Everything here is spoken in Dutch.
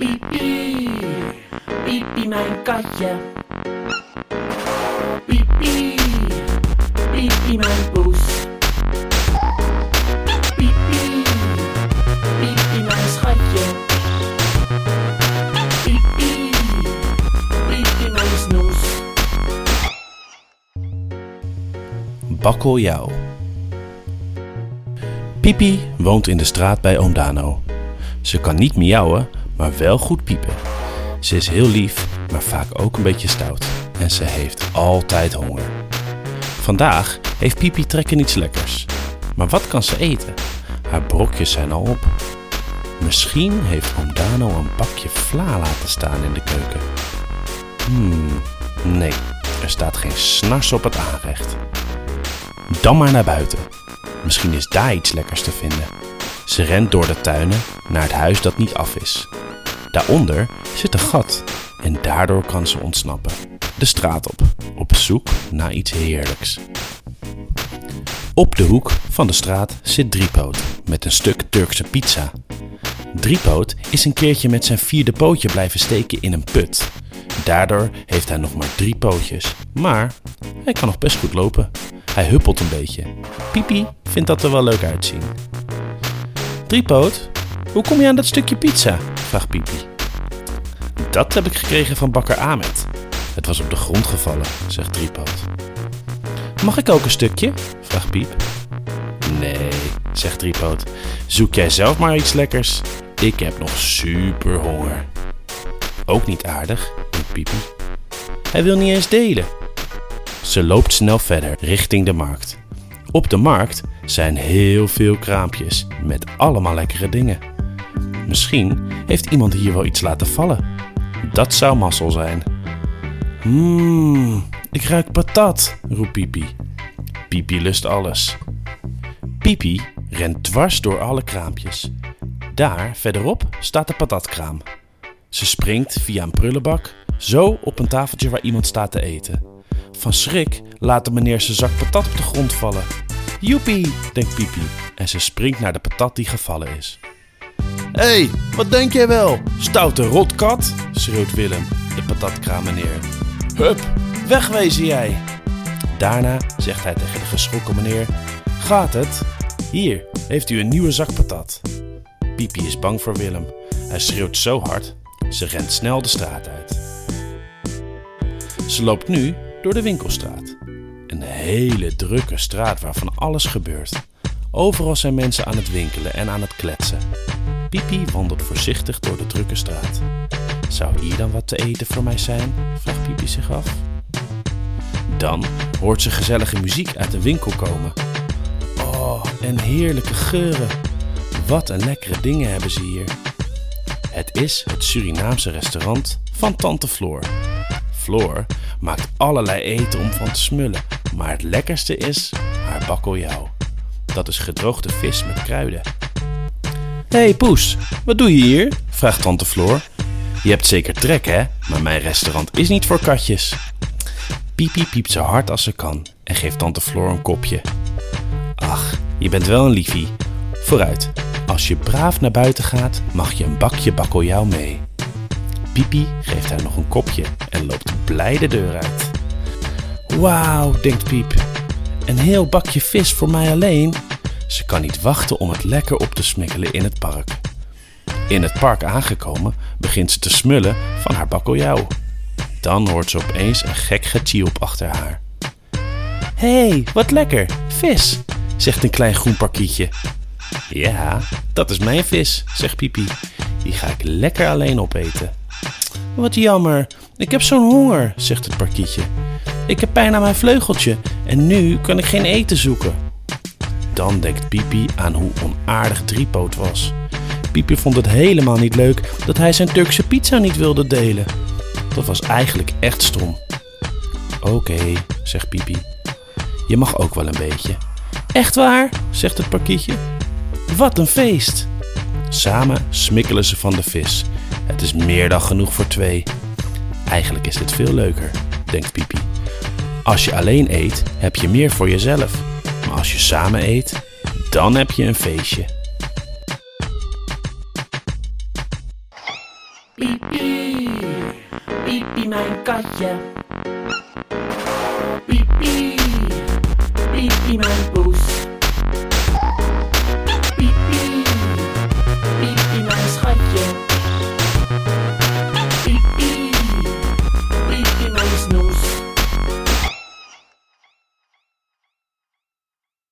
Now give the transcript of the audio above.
Pipi, pipi mijn katje. Pipi, pipi mijn poes. Pipi, pipi mijn schatje. Pipi, pipi mijn snoes. Bakkeljauw. Pipi woont in de straat bij oom Dano. Ze kan niet miauwen, maar wel goed piepen. Ze is heel lief, maar vaak ook een beetje stout. En ze heeft altijd honger. Vandaag heeft Pipi trek in iets lekkers. Maar wat kan ze eten? Haar brokjes zijn al op. Misschien heeft oom Dano een bakje vla laten staan in de keuken. Hmm, nee, er staat geen snars op het aanrecht. Dan maar naar buiten. Misschien is daar iets lekkers te vinden. Ze rent door de tuinen naar het huis dat niet af is. Daaronder zit een gat en daardoor kan ze ontsnappen. De straat op, op zoek naar iets heerlijks. Op de hoek van de straat zit Driepoot met een stuk Turkse pizza. Driepoot is een keertje met zijn vierde pootje blijven steken in een put. Daardoor heeft hij nog maar drie pootjes, maar hij kan nog best goed lopen. Hij huppelt een beetje. Pipi vindt dat er wel leuk uitzien. Driepoot, hoe kom je aan dat stukje pizza? Vraagt Pipi. Dat heb ik gekregen van bakker Ahmed. Het was op de grond gevallen, zegt Driepoot. Mag ik ook een stukje? vraagt Piep. Nee, zegt Driepoot. Zoek jij zelf maar iets lekkers. Ik heb nog super honger. Ook niet aardig, denkt Pipi. Hij wil niet eens delen. Ze loopt snel verder richting de markt. Op de markt zijn heel veel kraampjes met allemaal lekkere dingen. Misschien heeft iemand hier wel iets laten vallen. Dat zou mazzel zijn. Mmm, ik ruik patat, roept Pipi. Pipi lust alles. Pipi rent dwars door alle kraampjes. Daar, verderop, staat de patatkraam. Ze springt via een prullenbak, zo op een tafeltje waar iemand staat te eten. Van schrik laat de meneer zijn zak patat op de grond vallen. Joepie, denkt Pipi en ze springt naar de patat die gevallen is. Hé, hey, wat denk jij wel? Stoute rotkat, schreeuwt Willem, de patatkraam meneer. Hup, wegwezen jij. Daarna zegt hij tegen de geschrokken meneer: Gaat het? Hier, heeft u een nieuwe zak patat. Pipi is bang voor Willem. Hij schreeuwt zo hard, ze rent snel de straat uit. Ze loopt nu door de winkelstraat. Een hele drukke straat waar van alles gebeurt. Overal zijn mensen aan het winkelen en aan het kletsen. Pipi wandelt voorzichtig door de drukke straat. Zou hier dan wat te eten voor mij zijn? vraagt Pipi zich af. Dan hoort ze gezellige muziek uit de winkel komen. Oh, en heerlijke geuren. Wat een lekkere dingen hebben ze hier. Het is het Surinaamse restaurant van Tante Floor. Floor maakt allerlei eten om van te smullen, maar het lekkerste is haar bakkeljauw. Dat is gedroogde vis met kruiden. Hey, Poes, wat doe je hier? vraagt tante Floor. Je hebt zeker trek, hè? Maar mijn restaurant is niet voor katjes. Pipi piept zo hard als ze kan en geeft tante Floor een kopje. Ach, je bent wel een liefie. Vooruit, als je braaf naar buiten gaat, mag je een bakje bakkeljauw mee. Pipi geeft haar nog een kopje en loopt blij de deur uit. Wauw, denkt Piep. Een heel bakje vis voor mij alleen. Ze kan niet wachten om het lekker op te smikkelen in het park. In het park aangekomen begint ze te smullen van haar bakkeljauw. Dan hoort ze opeens een gek getjielp achter haar. Hé, hey, wat lekker, vis, zegt een klein groen parkietje. Ja, dat is mijn vis, zegt Pipi. Die ga ik lekker alleen opeten. Wat jammer, ik heb zo'n honger, zegt het parkietje. Ik heb pijn aan mijn vleugeltje en nu kan ik geen eten zoeken. Dan denkt Pipi aan hoe onaardig Driepoot was. Pipi vond het helemaal niet leuk dat hij zijn Turkse pizza niet wilde delen. Dat was eigenlijk echt stom. Oké, zegt Pipi. Je mag ook wel een beetje. Echt waar, zegt het parkietje. Wat een feest! Samen smikkelen ze van de vis. Het is meer dan genoeg voor twee. Eigenlijk is dit veel leuker, denkt Pipi. Als je alleen eet, heb je meer voor jezelf. Als je samen eet, dan heb je een feestje. Pipi, pipi mijn katje. Pipi, pipi mijn